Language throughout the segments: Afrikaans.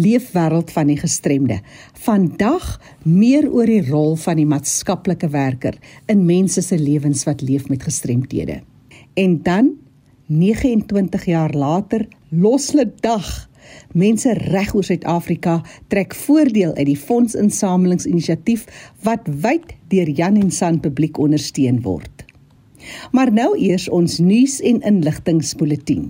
leefwêreld van die gestremde. Vandag meer oor die rol van die maatskaplike werker in mense se lewens wat leef met gestremthede. En dan 29 jaar later los hulle dag. Mense reg oor Suid-Afrika trek voordeel uit die fondsinsamelingsinisiatief wat wyd deur Jan en San publiek ondersteun word. Maar nou eers ons nuus en inligtingspulsatie.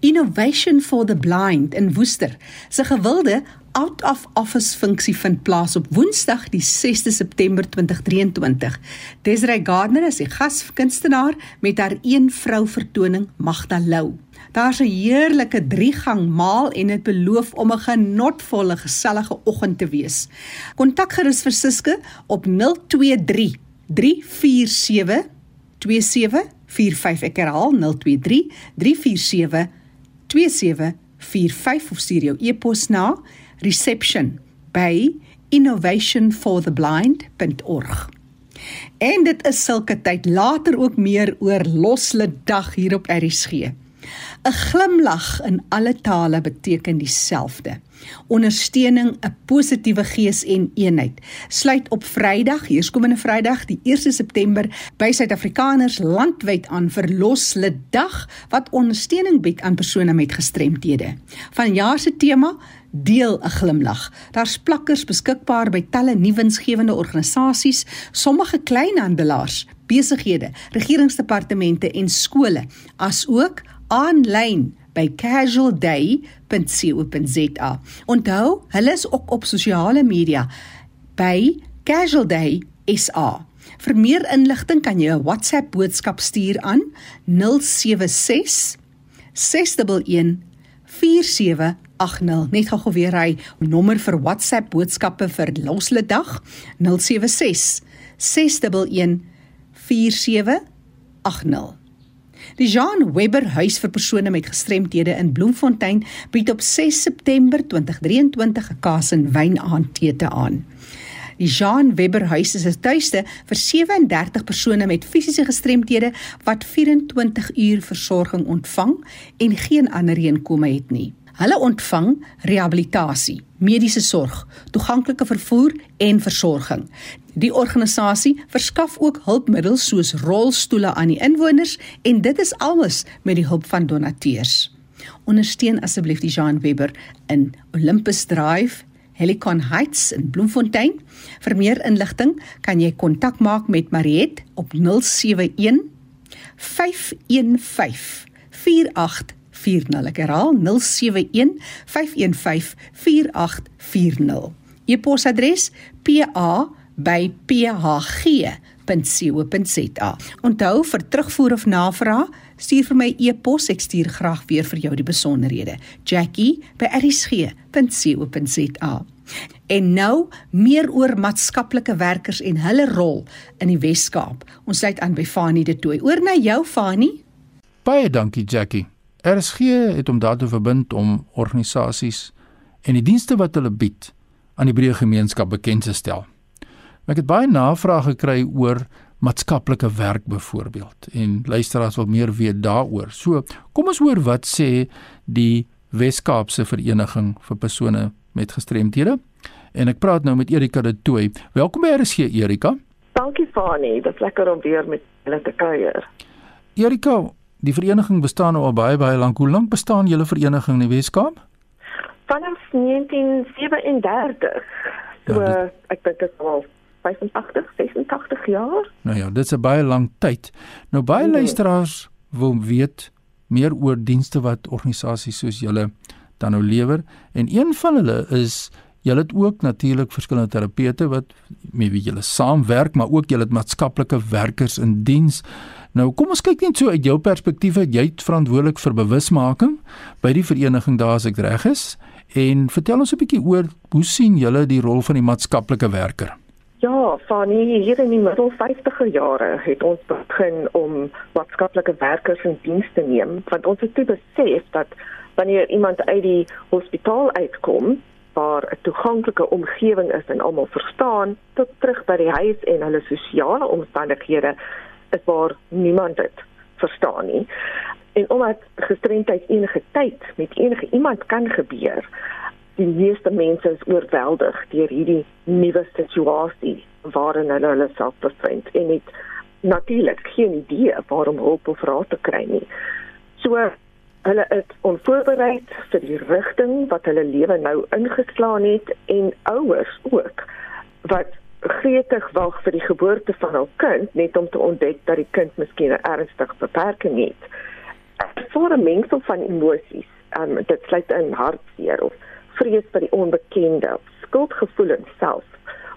Innovation for the Blind in Woester se gewilde out of office funksie vind plaas op Woensdag die 6de September 2023. Desiree Gardner is die gaskunstenaar met haar een vrou vertoning Magda Lou. Daar's 'n heerlike 3-gang maal en dit beloof om 'n genotvolle gesellige oggend te wees. Kontak gerus vir Siske op 023 347 2745 ek herhaal 023 347 2745 of stuur jou e-pos na reception by innovationfortheblind.org. En dit is sulke tyd later ook meer oor loslede dag hier op RSG. 'n Glimlag in alle tale beteken dieselfde. Ondersteuning, 'n positiewe gees en eenheid. Sluit op Vrydag, hierskomende Vrydag, die 1 September by Suid-Afrikaners landwyd aan vir Loslede Dag wat ondersteuning bied aan persone met gestremthede. Vanjaar se tema deel 'n glimlag. Daar's plakkers beskikbaar by talle nuwensgewende organisasies, sommige kleinhandelaars, besighede, regeringsdepartemente en skole, asook aanlyn by casualday.co.za. Onthou, hulle is ook op sosiale media by casualday SA. Vir meer inligting kan jy 'n WhatsApp boodskap stuur aan 076 611 4780. Net gou weer hy nommer vir WhatsApp boodskappe vir Loslede dag 076 611 4780. Die Jean Webber Huis vir persone met gestremthede in Bloemfontein bied op 6 September 2023 'n kaas en wyn aandete aan. Die Jean Webber Huis is 'n tuiste vir 37 persone met fisiese gestremthede wat 24 uur versorging ontvang en geen ander inkomste het nie. Hulle ontvang rehabilitasie, mediese sorg, toeganklike vervoer en versorging. Die organisasie verskaf ook hulpmiddels soos rolstoele aan die inwoners en dit is alles met die hulp van donateurs. Ondersteun asseblief die Jean Webber in Olympus Drive, Helicon Heights in Bloemfontein. Vir meer inligting kan jy kontak maak met Mariet op 071 515 48 4840. Ek herhaal 071 515 4840. E-posadres pa@phg.co.za. Onthou vir terugvoer of navraag, stuur vir my e-pos, ek stuur graag weer vir jou die besonderhede. Jackie@rsg.co.za. En nou meer oor maatskaplike werkers en hulle rol in die Wes-Kaap. Ons sluit aan by Fanie de Tooy. Oor na jou Fanie. Baie dankie Jackie. RSG het om daartoe verbind om organisasies en die dienste wat hulle bied aan die breë gemeenskap bekend te stel. Ek het baie navrae gekry oor maatskaplike werk byvoorbeeld en luisteraars wil meer weet daaroor. So, kom ons hoor wat sê die Wes-Kaapse Vereniging vir persone met gestremthede. En ek praat nou met Erika de Tooy. Welkom by RSG Erika. Dankie Fani, dit is lekker om weer met julle te kuier. Erika, Die vereniging bestaan nou al baie baie lank. Hoe lank bestaan julle vereniging in die Weskaap? Vanaf 1937. So ja, dit, ek dink dit is al 85, 86 jaar. Nou ja, dit is 'n baie lang tyd. Nou baie nee. luisteraars wil weet meer oor dienste wat organisasies soos julle dan nou lewer en een van hulle is julle het ook natuurlik verskillende terapete wat met wie julle saamwerk, maar ook julle het maatskaplike werkers in diens. Nou kom ons kyk net so uit jou perspektief, jy het verantwoordelik vir bewusmaking by die vereniging daar as ek reg is en vertel ons 'n bietjie oor hoe sien julle die rol van die maatskaplike werker? Ja, van hier in die middel 50er jare het ons begin om maatskaplike werkers in diens te neem want ons het toe besef dat wanneer iemand uit die hospitaal uitkom waar 'n toeganklike omgewing is en almal verstaan tot terug by die huis en hulle sosiale omstandighede is waar niemand dit verstaan nie. En omdat gestremdheid enige tyd met enige iemand kan gebeur, die meeste mense is oorweldig deur hierdie nuwe situasie waarin hulle hulle self bevind en het natuurlik geen idee waarom hulp of raad te kry nie. So hulle is onvoorberei vir die rigting wat hulle lewe nou ingeslaan het en ouers ook wat gretig wag vir die geboorte van hul kind net om te ontdek dat die kind miskien 'n ernstige beperking het. Voor 'n mengsel van emosies, um, dit sluit in hartseer of vrees vir die onbekende, skuldgevoelens self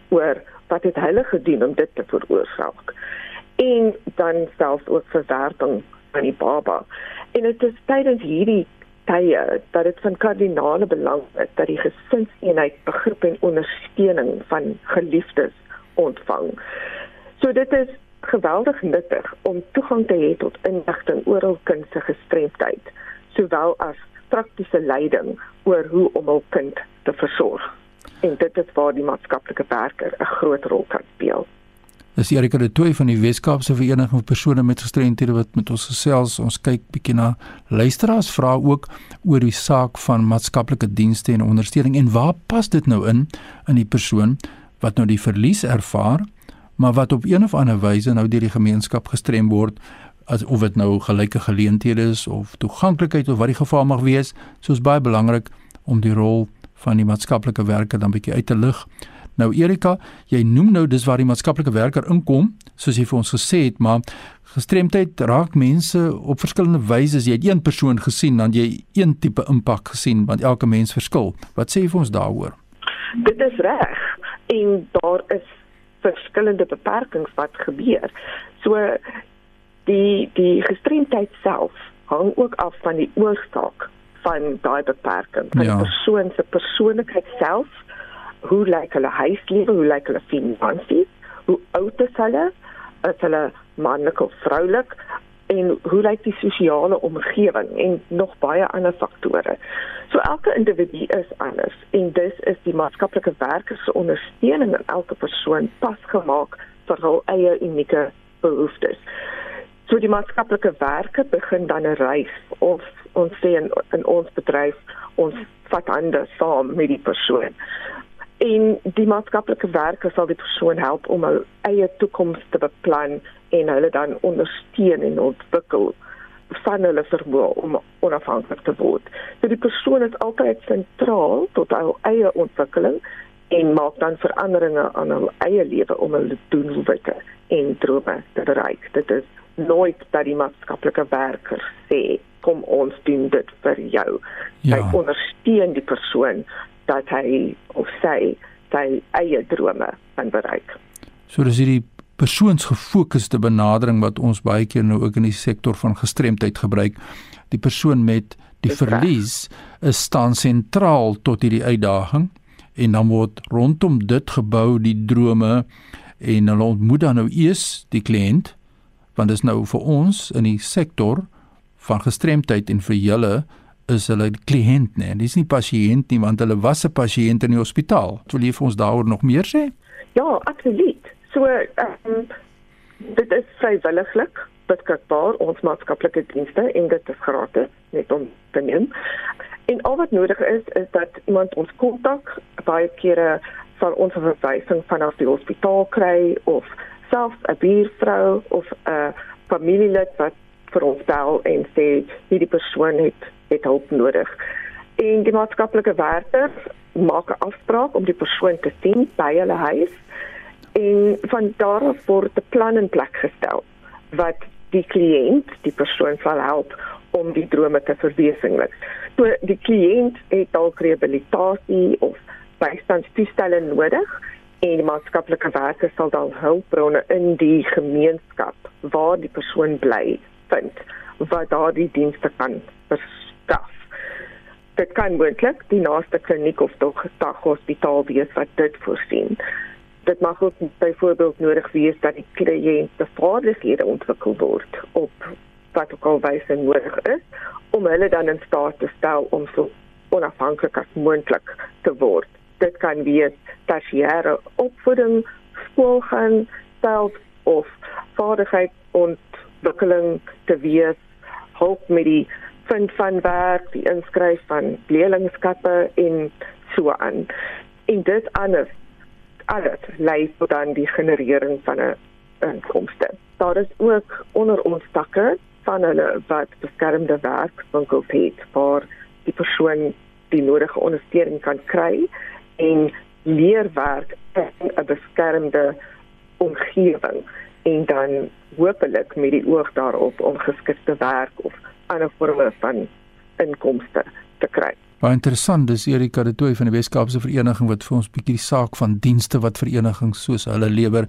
oor wat het hulle gedoen om dit te veroorsaak. En dan selfs ook verwerping van die baba. En dit is tydens hierdie tye dat dit van kardinale belang is dat die gesinseenheid begrip en ondersteuning van geliefdes ontvang. So dit is geweldig nuttig om toegang te hê tot inligting oor hul kind se gestremdheid, sowel as praktiese leiding oor hoe om hul kind te versorg. En dit is waar die maatskaplike werker 'n groot rol kan speel. Dis Erika de Tooi van die Weskaapse Vereniging van persone met gestremthede wat met ons gesels. Ons kyk bietjie na luisteraars vra ook oor die saak van maatskaplike dienste en ondersteuning en waar pas dit nou in in die persoon wat nou die verlies ervaar, maar wat op een of ander wyse nou deur die gemeenskap gestrem word as of dit nou gelyke geleenthede is of toeganklikheid of wat die geval mag wees, soos baie belangrik om die rol van die maatskaplike werker dan bietjie uit te lig. Nou Erika, jy noem nou dis waar die maatskaplike werker inkom, soos jy vir ons gesê het, maar gestremdheid raak mense op verskillende wyse. Jy het een persoon gesien, dan jy een tipe impak gesien, want elke mens verskil. Wat sê jy vir ons daaroor? Dit is reg en daar is verskillende beperkings wat gebeur. So die die gestremdheid self hang ook af van die oorsaak van daai beperking van ja. die persoon se persoonlikheid self hoe lyk hulle huislewe hoe lyk hulle finansies hoe oud is hulle is hulle manlik of vroulik en hoe lyk die sosiale omgewing en nog baie ander faktore. So elke individu is anders en dis is die maatskaplike werkers se ondersteuning aan elke persoon pasgemaak vir hul eie unieke behoeftes. So die maatskaplike werker begin dan 'n reis of ons sê in, in ons bedryf ons vat hande saam met die persoon. En die maatskaplike werker sal die persoon help om hul eie toekoms te beplan en hulle dan ondersteun en ontwikkel van hulle vermoë om onafhanklik te word. So die persoon is altyd sentraal tot hul eie ontwikkeling en maak dan veranderinge aan hul eie lewe om hulle doelwitte en drome te bereik. Dit is nooit dat die maatskaplike werker sê kom ons doen dit vir jou. Ja. Hy ondersteun die persoon dat hy of sy sy eie drome kan bereik. So dis hierdie persoonsgefokusde benadering wat ons baie keer nou ook in die sektor van gestremdheid gebruik. Die persoon met die verlies is staan sentraal tot hierdie uitdaging en dan word rondom dit gebou die drome en hulle ontmoet dan nou eers die kliënt want dit is nou vir ons in die sektor van gestremdheid en vir julle is hulle kliënt nê. Dis nie pasiënt nie want hulle was 'n pasiënt in die hospitaal. Wil jy vir ons daaroor nog meer sê? Ja, absoluut. So um, dit is vrywilliglik beskikbaar ons maatskaplike dienste en dit is gratis net om te neem. En al wat nodig is is dat iemand ons kontak baie kere sal ons 'n verwysing vanaf die hospitaal kry of selfs 'n buurvrou of 'n familielid wat vir ons bel en sê hierdie persoon het het hulp nodig. En die maatskaplike werker maak 'n afspraak om die persoon te sien by hulle huis en van daar af word 'n plan in plek gestel wat die kliënt, die persoon sal help om die drome te verwesenlik. So die kliënt het dalk rehabilitasie of bystandstoestelle nodig en maatskaplike werker sal dan hulpbronne in die gemeenskap waar die persoon bly vind wat daardie dienste kan verskaf. Dit kan moontlik die naaste kliniek of tog daghospitaal wees wat dit voorsien. Dit mag ook byvoorbeeld nodig wees dat die kliënt se vaardighede ontwikkel word op wat ook al wyse nodig is om hulle dan in staat te stel om so onafhanklik as moontlik te word dit kan wees tersiêre opvoeding, skoolgaan, self of vaardigheid ontwikkeling te wees, hulp met die vind van werk, die inskryf van leerlingskappe en so aan. En dit anders alles lei tot dan die generering van 'n inkomste. Daar is ook onder ons takke van hulle wat beskermde werkswinkels het waar die persoon die nodige ondersteuning kan kry en leerwerk in 'n beskermde omgewing en dan hopelik met die oog daarop om geskikte werk of ander vorme van inkomste te kry. Baie interessant, dis Erika de Tooy van die Weskaapse Vereniging wat vir ons bietjie die saak van dienste wat verenigings soos hulle lewer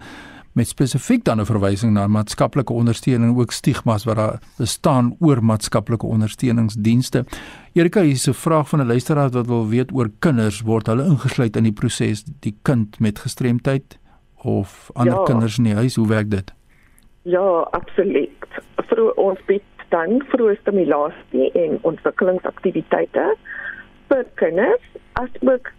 met spesifiek dan 'n verwysing na maatskaplike ondersteuning ook stigmas wat daar bestaan oor maatskaplike ondersteuningsdienste. Erika, hier is 'n vraag van 'n luisteraar wat wil weet oor kinders, word hulle ingesluit in die proses, die kind met gestremdheid of ander ja. kinders in die huis, hoe werk dit? Ja, absoluut. Vir ons bied dan vroeë stimulasie en ontwikkelingsaktiwiteite vir kinders asook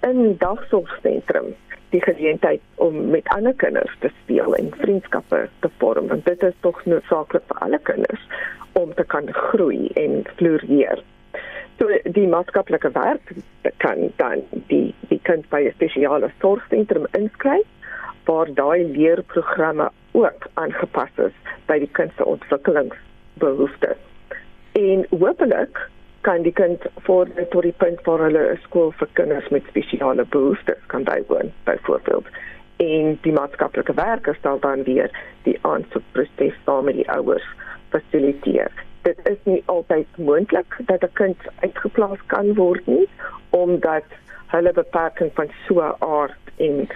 in dagsorgsentrums die geleentheid om met ander kinders te speel en vriendskappe te vorm want dit is tog noodsaaklik vir alle kinders om te kan groei en floreer. So die maatskaplike werk kan dan die die kind by 'n spesiale sorgsentrum inskryf waar daai leerprogramme ook aangepas is by die kind se ontwikkelingsbehoeftes. En hopelik kan die kind voor tot die punt waar hulle 'n skool vir kinders met spesiale behoeftes kan bywoon byvoorbeeld en die maatskaplike werkers sal dan weer die aansoekproses saam met die ouers fasiliteer. Dit is nie altyd moontlik dat 'n kind uitgeplaas kan word nie omdat hulle beperking van so 'n aard en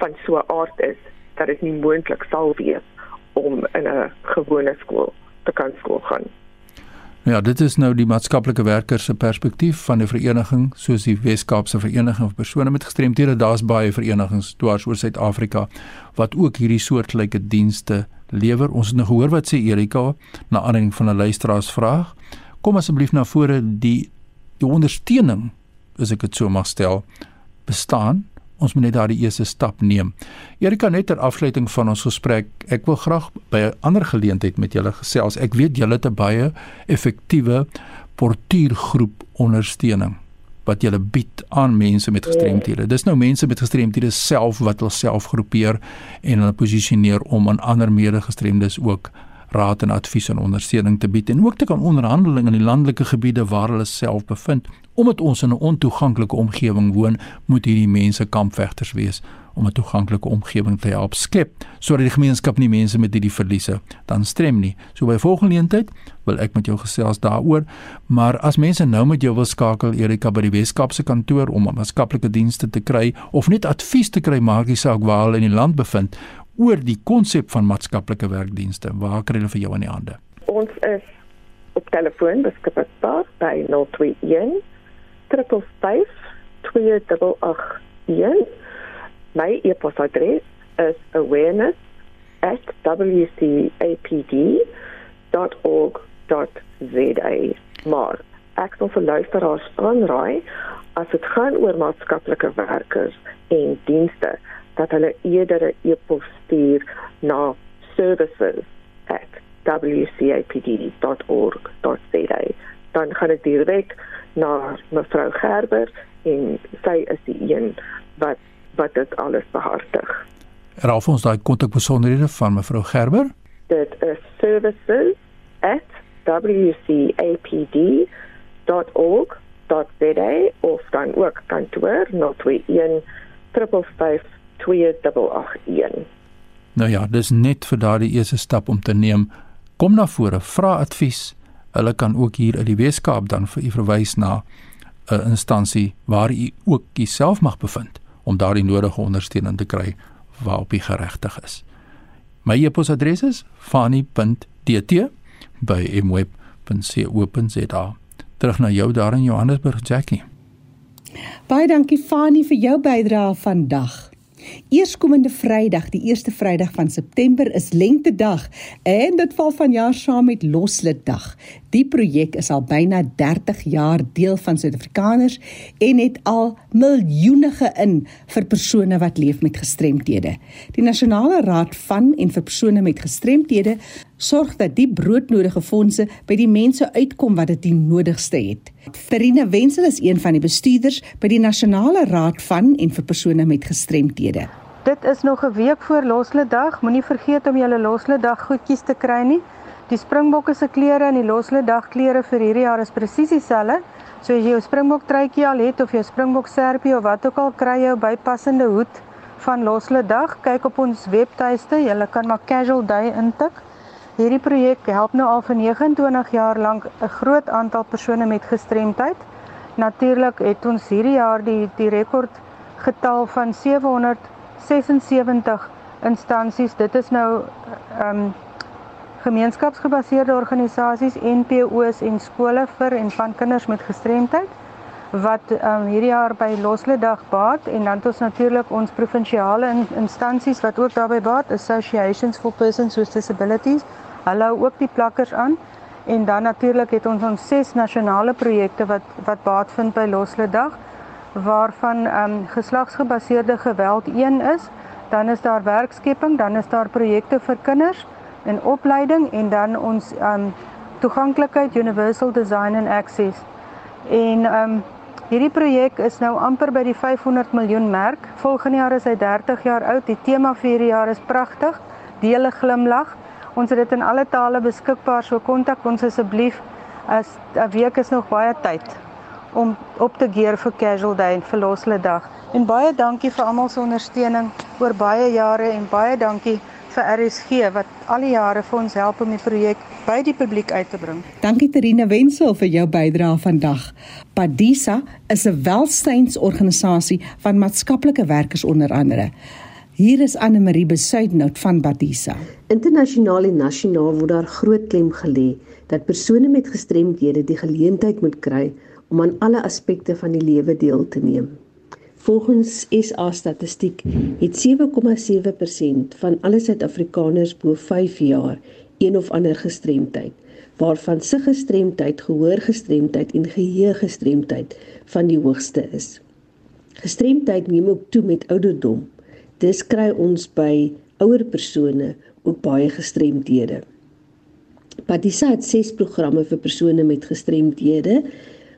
van so 'n aard is dat dit nie moontlik sal wees om in 'n gewone skool te kan skool gaan. Ja, dit is nou die maatskaplike werkers se perspektief van 'n vereniging soos die Wes-Kaapse Vereniging vir persone met gestremthede. Daar's baie verenigings dwars oor Suid-Afrika wat ook hierdie soortgelyke dienste lewer. Ons het nou gehoor wat sê Erika na aanleiding van 'n luisteraars vraag. Kom asseblief na vore die die ondersteuning, as ek dit so mag stel, bestaan ons moet net daardie eerste stap neem. Erika net ter afsluiting van ons gesprek, ek wil graag by 'n ander geleentheid met julle gesels. Ek weet julle het 'n baie effektiewe portuïergroep ondersteuning wat julle bied aan mense met gestremthede. Dis nou mense met gestremthede self wat hulle self groepeer en hulle posisioneer om aan ander medegestremdes ook raad en advies en ondersteuning te bied en ook te kan onderhandeling in die landelike gebiede waar hulle self bevind. Omdat ons in 'n ontoeganklike omgewing woon, moet hierdie mense kampvegters wees om 'n toeganklike omgewing te help skep sodat die gemeenskap nie mense met hierdie verliese dan strem nie. So by volgende geleentheid wil ek met jou gesels daaroor, maar as mense nou met jou wil skakel Erika by die Weskaapse kantoor om maatskaplike dienste te kry of net advies te kry maak die saak waar hulle in die land bevind, oor die konsep van maatskaplike werkdienste. Waar kry hulle vir jou in die hande? Ons is op telefoon beskikbaar by 021 355 2881. My e-posadres is awareness@wcapd.org.za. Maar ek sal vir luisteraars aanraai as dit gaan oor maatskaplike werkers en dienste dat hulle eerder 'n e-pos stuur na services@wcapd.org.za. Dan gaan dit direk na mevrou Gerber en sy is die een wat wat dit alles behartig. Raaf ons daai kontakbesonderhede van mevrou Gerber. Dit is services@wcapd.org.za of dan ook kantoor 021 355 2881. Nou ja, dis net vir daardie eerste stap om te neem. Kom na vore, vra advies. Hulle kan ook hier uit die Weskaap dan vir u verwys na 'n instansie waar u ook jouself mag bevind om daardie nodige ondersteuning te kry waarop u geregtig is. My e-posadres is fani.dt@mweb.co.za. Terug na jou daar in Johannesburg, Jackie. Baie dankie Fani vir jou bydrae vandag. Eerskomende Vrydag, die eerste Vrydag van September is Lentedag en dit val vanjaar saam met Loslitdag. Die projek is al byna 30 jaar deel van Suid-Afrikaners en het al miljoene in vir persone wat leef met gestremthede. Die Nasionale Raad van en vir persone met gestremthede sorg dat die broodnodige fondse by die mense uitkom wat dit die nodigste het. Terina Wenzel is een van die bestuurders by die Nasionale Raad van en vir persone met gestremthede. Dit is nog 'n week voor Losledag. Moenie vergeet om julle Losledag goedjies te kry nie. Die Springbokke se klere en die Losledag klere vir hierdie jaar is presies dieselfde. So as jy jou Springbok truitjie al het of jou Springbok serpie of wat ook al, kry 'n bypassende hoed van Losledag. Kyk op ons webtuiste, jy kan maar Casual Day intik. Hierdie projek help nou al vir 29 jaar lank 'n groot aantal persone met gestremdheid. Natuurlik het ons hierdie jaar die die rekord getal van 776 instansies. Dit is nou ehm um, gemeenskapsgebaseerde organisasies, NPO's en skole vir en van kinders met gestremdheid wat um, hierdie jaar by Losledag baat en dan ons natuurlik ons provinsiale in, instansies wat ook daarbey baat, Associations for Persons with Disabilities. Hulle hou ook die plakkers aan en dan natuurlik het ons ons ses nasionale projekte wat wat baat vind by Losledag waarvan um, geslagsgebaseerde geweld een is, dan is daar werkskepping, dan is daar projekte vir kinders in opleiding en dan ons um toeganklikheid universal design and access. En um hierdie projek is nou amper by die 500 miljoen merk. Volgende jaar is hy 30 jaar oud. Die tema vir hierdie jaar is pragtig. Dele glimlag. Ons het dit in alle tale beskikbaar. So kontak ons asseblief as 'n week is nog baie tyd om op te gear vir casual day en vir loslede dag. En baie dankie vir almal se ondersteuning oor baie jare en baie dankie vir RSG wat al die jare vir ons help om die projek by die publiek uit te bring. Dankie Terina Wenzel vir jou bydrae vandag. Padisa is 'n welsynsorganisasie van maatskaplike werkers onder andere. Hier is Anne Marie Besuidnout van Padisa. Internasionaal en nasionaal word daar groot klem gelê dat persone met gestremdhede die geleentheid moet kry om aan alle aspekte van die lewe deel te neem. Volgens SA statistiek het 7,7% van alle Suid-Afrikaners bo 5 jaar een of ander gestremdheid, waarvan se gestremdheid, gehoorgestremdheid en geheuegestremdheid van die hoogste is. Gestremdheid neem ook toe met ouderdom. Dis kry ons by ouer persone ook baie gestremdhede. Padisa het 6 programme vir persone met gestremdhede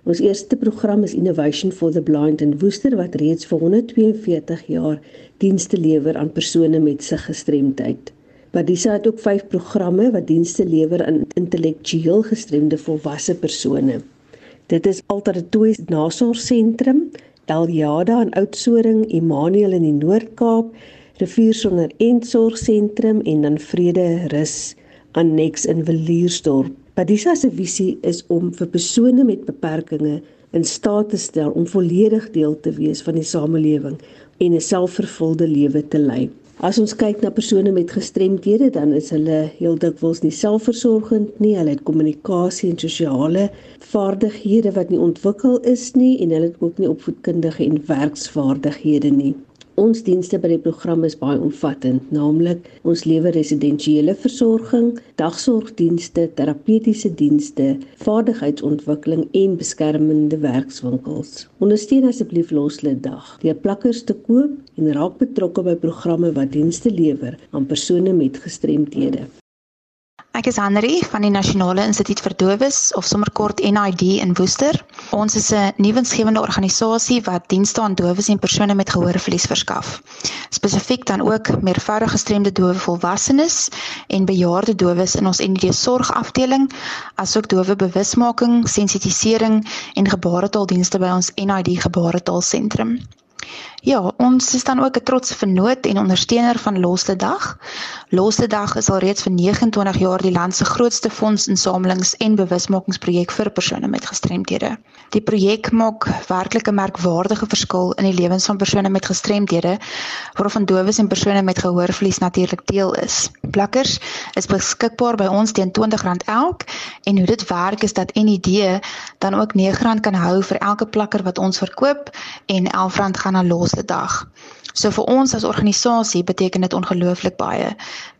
Ons eerste program is Innovation for the Blind in Woester wat reeds vir 142 jaar dienste lewer aan persone met siggestremdheid. Padisa het ook 5 programme wat dienste lewer aan intellektueel gestremde volwasse persone. Dit is Altaretoe Nasorgsentrum, Eljada in Oudtshoorn, Immanuel in die Noord-Kaap, Rivier sonder Entsorgsentrum en dan Vrede Rus Annex in Viliersdorp. Padisa se visie is om vir persone met beperkings in staat te stel om volledig deel te wees van die samelewing en 'n selfvervulde lewe te lei. As ons kyk na persone met gestremdhede, dan is hulle heel dikwels nie selfversorgend nie, hulle het kommunikasie en sosiale vaardighede wat nie ontwikkel is nie en hulle het ook nie opvoedkundige en werksvaardighede nie. Ons dienste by die program is baie omvattend, naamlik ons lewer residensiële versorging, dagsorgdienste, terapeutiese dienste, vaardigheidsontwikkeling en beskermende werkswinkels. Ondersteun asseblief Loslede Dag deur plakkers te koop en raak betrokke by programme wat dienste lewer aan persone met gestremthede. Ek is Henry van die Nasionale Instituut vir Dowes of sommer kort NID in Woester. Ons is 'n nuwensgewende organisasie wat dienste aan dowes en persone met gehoorverlies verskaf. Spesifiek dan ook meervoudige gestremde dowe volwassenes en bejaarde dowes in ons NID sorgafdeling, asook dowe bewusmaking, sensitisering en gebaretaaldienste by ons NID gebaretaalsentrum. Ja, ons is dan ook 'n trotse vennoot en ondersteuner van Loste Dag. Loste Dag is al reeds vir 29 jaar die land se grootste fondsinsamelings- en bewusmakingsprojek vir persone met gestremdhede. Die projek maak werklik 'n merkwaardige verskil in die lewens van persone met gestremdhede, waarvan dowes en persone met gehoorverlies natuurlik deel is. Plakkers is beskikbaar by ons teen R20 elk en hoe dit werk is dat NID dan ook R9 kan hou vir elke plakker wat ons verkoop en R11 gaan na Loste Dag. So vir ons as organisasie beteken dit ongelooflik baie.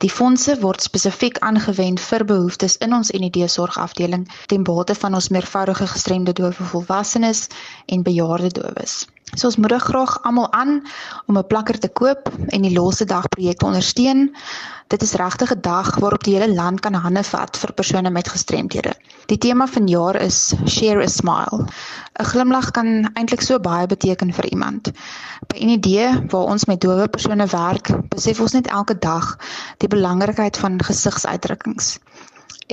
Die fondse word spesifiek aangewend vir behoeftes in ons NID sorgafdeling ten bate van ons meervoudige gestremde dowe volwassenes en bejaarde dowes. So ons moedig graag almal aan om 'n plakker te koop en die Losse Dag projek te ondersteun. Dit is regtig 'n dag waarop die hele land kan hande vat vir persone met gestremthede. Die tema van jaar is Share a Smile. 'n Glimlag kan eintlik so baie beteken vir iemand. By 'n idee waar ons met dowe persone werk, besef ons net elke dag die belangrikheid van gesigsuitdrukkings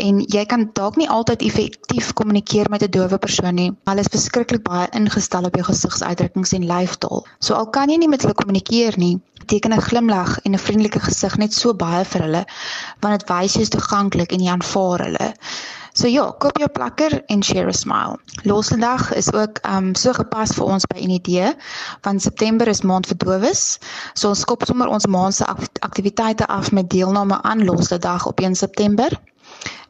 en jy kan dalk nie altyd effektief kommunikeer met 'n dowe persoon nie. Hulle is verskriklik baie ingestel op jou gesigsuitdrukkings en lyfstaal. So al kan jy nie met hulle kommunikeer nie, beteken 'n glimlag en 'n vriendelike gesig net so baie vir hulle want dit wys jy is toeganklik en jy aanvaar hulle. So ja, koop jou plakker en share a smile. Losdag is ook um so gepas vir ons by Unidee want September is maand vir dowes. So ons skop sommer ons maand se aktiwiteite af met deelname aan Losdag op 1 September.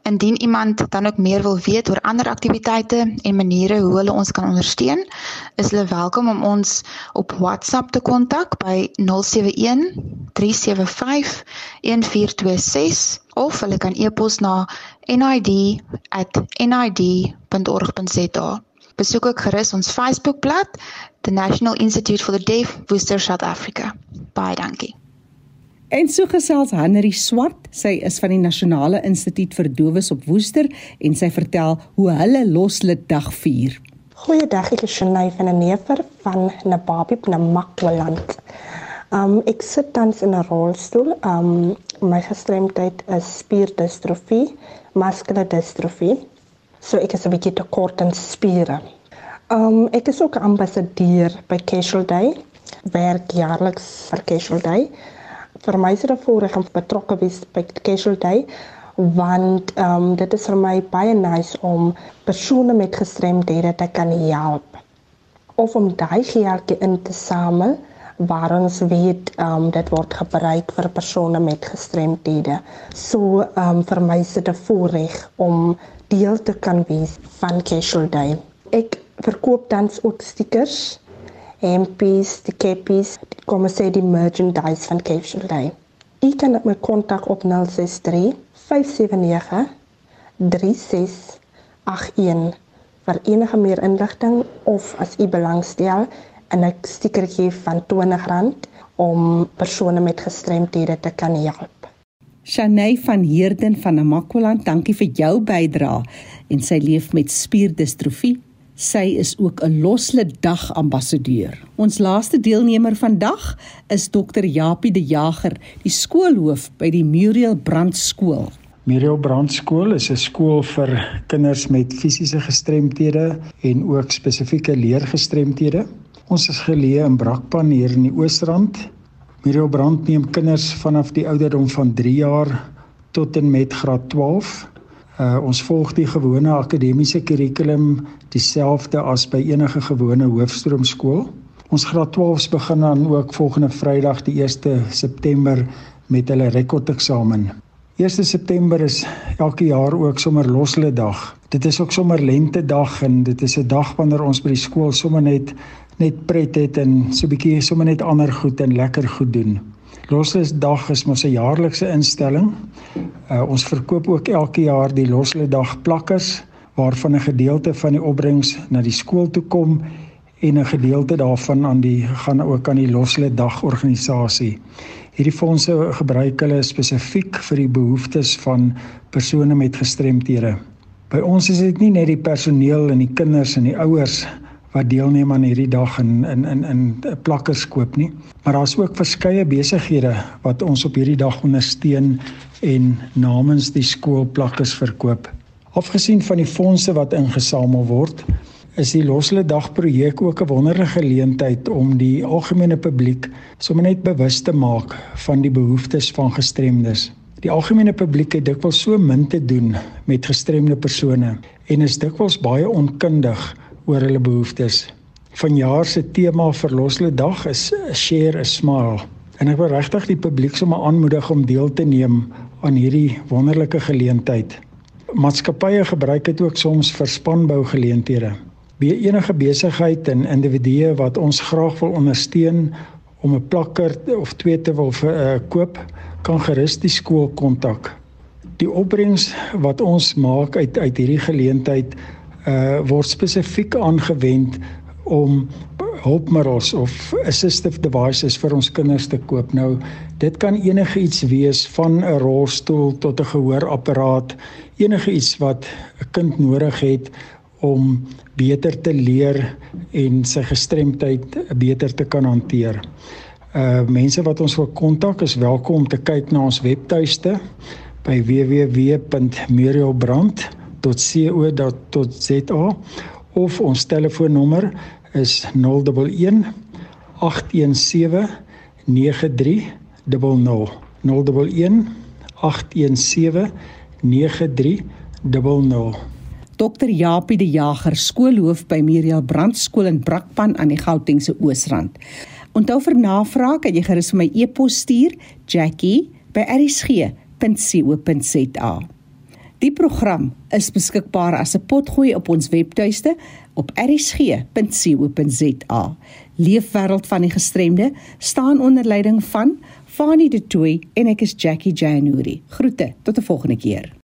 Indien iemand dan ook meer wil weet oor ander aktiwiteite en maniere hoe hulle ons kan ondersteun, is hulle welkom om ons op WhatsApp te kontak by 071 375 1426 of hulle kan e-pos na nid@nid.org.za. Besoek ook gerus ons Facebookblad, The National Institute for the Deaf, Worcester, South Africa. Baie dankie. En so gesels Henry Swart, sy is van die Nasionale Instituut vir Dowes op Woester en sy vertel hoe hulle Loslid Dag vier. Goeiedag, ek is Shanay van 'n neefer van Nababi op Namakwaland. Um ek sit tans in 'n rolstoel. Um my gestremdheid is spierdistrofie, muskulêre distrofie. So ek is 'n bietjie tekort aan spiere. Um ek is ook ambassadeur by Casual Day, werk jaarliks vir Casual Day vir my is dit 'n voorreg om betrokke wees by Casual Day want ehm um, dit is vir my baie nice om persone met gestremdhede te kan help of om daai geldjie in te samel waar ons weet ehm um, dit word gebruik vir persone met gestremdhede. So ehm um, vir my is dit 'n voorreg om deel te kan wees van Casual Day. Ek verkoop dan ook stickers hempies, die keppies, kom ons sê die merchandise van Cape Day. U kan my kontak op 063 579 3681 vir enige meer inligting of as u belangstel en 'n stiekertjie van R20 om persone met gestremthede te kan help. Shanay van Heerden van Namakwaland, dankie vir jou bydrae en sy leef met spierdistrofie Sy is ook 'n Loslid Dag ambassadeur. Ons laaste deelnemer vandag is Dr. Japie De Jager, die skoolhoof by die Muriel Brand skool. Muriel Brand skool is 'n skool vir kinders met fisiese gestremthede en ook spesifieke leergestremthede. Ons is geleë in Brakpan hier in die Oosrand. Muriel Brand neem kinders vanaf die ouderdom van 3 jaar tot en met graad 12 Uh ons volg die gewone akademiese kurrikulum dieselfde as by enige gewone hoofstroomskool. Ons graad 12s begin dan ook volgende Vrydag die 1 September met hulle rekordeksamen. 1 September is elke jaar ook sommer loslede dag. Dit is ook sommer lente dag en dit is 'n dag wanneer ons by die skool sommer net net pret het en so 'n bietjie sommer net ander goed en lekker goed doen. Losledag is mos 'n jaarlikse instelling. Uh, ons verkoop ook elke jaar die Losledag plakkers waarvan 'n gedeelte van die opbrengs na die skool toe kom en 'n gedeelte daarvan aan die gaan ook aan die Losledag organisasie. Hierdie fondse gebruik hulle spesifiek vir die behoeftes van persone met gestremthede. By ons is dit nie net die personeel en die kinders en die ouers wat deelneem aan hierdie dag in in in in plakkers koop nie. Maar daar's ook verskeie besighede wat ons op hierdie dag ondersteun en namens die skool plakkers verkoop. Afgesien van die fondse wat ingesamel word, is die Loslede Dag projek ook 'n wonderlike geleentheid om die algemene publiek sommer net bewus te maak van die behoeftes van gestremdes. Die algemene publiek het dikwels so min te doen met gestremde persone en is dikwels baie onkundig oor hulle behoeftes. Vanjaar se tema vir Loslede Dag is Share a Smile. En ek wil regtig die publiek sommer aanmoedig om deel te neem aan hierdie wonderlike geleentheid. Maatskappye gebruik dit ook soms vir spanbou geleenthede. Wie enige besigheid en individue wat ons graag wil ondersteun om 'n plakker of twee te wil vir, uh, koop, kan gerus die skool kontak. Die opbrengs wat ons maak uit uit hierdie geleentheid uh word spesifiek aangewend om hulpmiddels of assistive devices vir ons kinders te koop. Nou dit kan enige iets wees van 'n rolstoel tot 'n gehoorapparaat, enige iets wat 'n kind nodig het om beter te leer en sy gestremdheid beter te kan hanteer. Uh mense wat ons wil kontak is welkom om te kyk na ons webtuiste by www.murielbrand.co.za of ons telefoonnommer is 011 817 9300 011 817 9300 Dr Japie de Jager, skoolhoof by Miriel Brandskool in Brakpan aan die Gautengse Oosrand. Onthou vir navraag kan jy gerus vir my e-pos stuur jackie@rsg.co.za. Die program is beskikbaar as 'n potgooi op ons webtuiste op rsg.co.za. Leefwêreld van die gestremde staan onder leiding van Fanie De Tooy en ek is Jackie January. Groete tot 'n volgende keer.